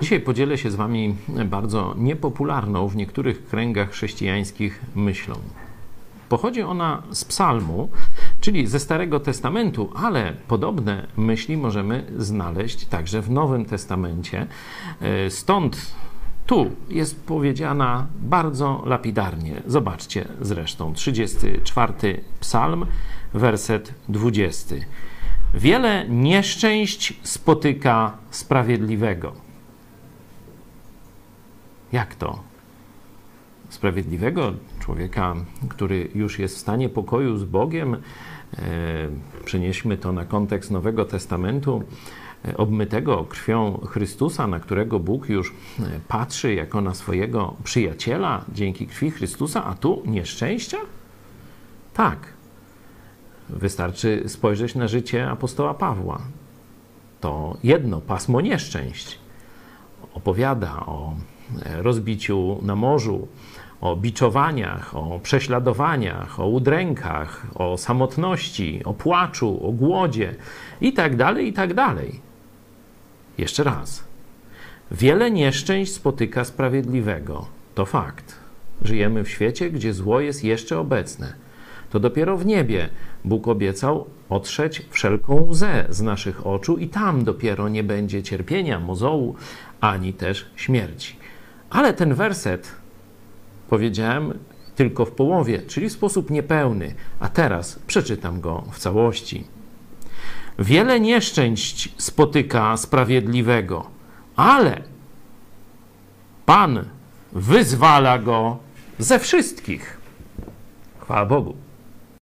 Dzisiaj podzielę się z Wami bardzo niepopularną w niektórych kręgach chrześcijańskich myślą. Pochodzi ona z Psalmu, czyli ze Starego Testamentu, ale podobne myśli możemy znaleźć także w Nowym Testamencie. E, stąd tu jest powiedziana bardzo lapidarnie. Zobaczcie zresztą, 34 Psalm, werset 20. Wiele nieszczęść spotyka sprawiedliwego jak to? Sprawiedliwego człowieka, który już jest w stanie pokoju z Bogiem, e, przenieśmy to na kontekst Nowego Testamentu, e, obmytego krwią Chrystusa, na którego Bóg już e, patrzy jako na swojego przyjaciela dzięki krwi Chrystusa, a tu nieszczęścia? Tak. Wystarczy spojrzeć na życie apostoła Pawła. To jedno pasmo nieszczęść opowiada o rozbiciu na morzu, o biczowaniach, o prześladowaniach, o udrękach, o samotności, o płaczu, o głodzie itd., tak itd. Tak Jeszcze raz. Wiele nieszczęść spotyka sprawiedliwego. To fakt. Żyjemy w świecie, gdzie zło jest jeszcze obecne. To dopiero w niebie Bóg obiecał otrzeć wszelką łzę z naszych oczu i tam dopiero nie będzie cierpienia, mozołu, ani też śmierci. Ale ten werset powiedziałem tylko w połowie, czyli w sposób niepełny, a teraz przeczytam go w całości. Wiele nieszczęść spotyka sprawiedliwego, ale Pan wyzwala go ze wszystkich. Chwała Bogu.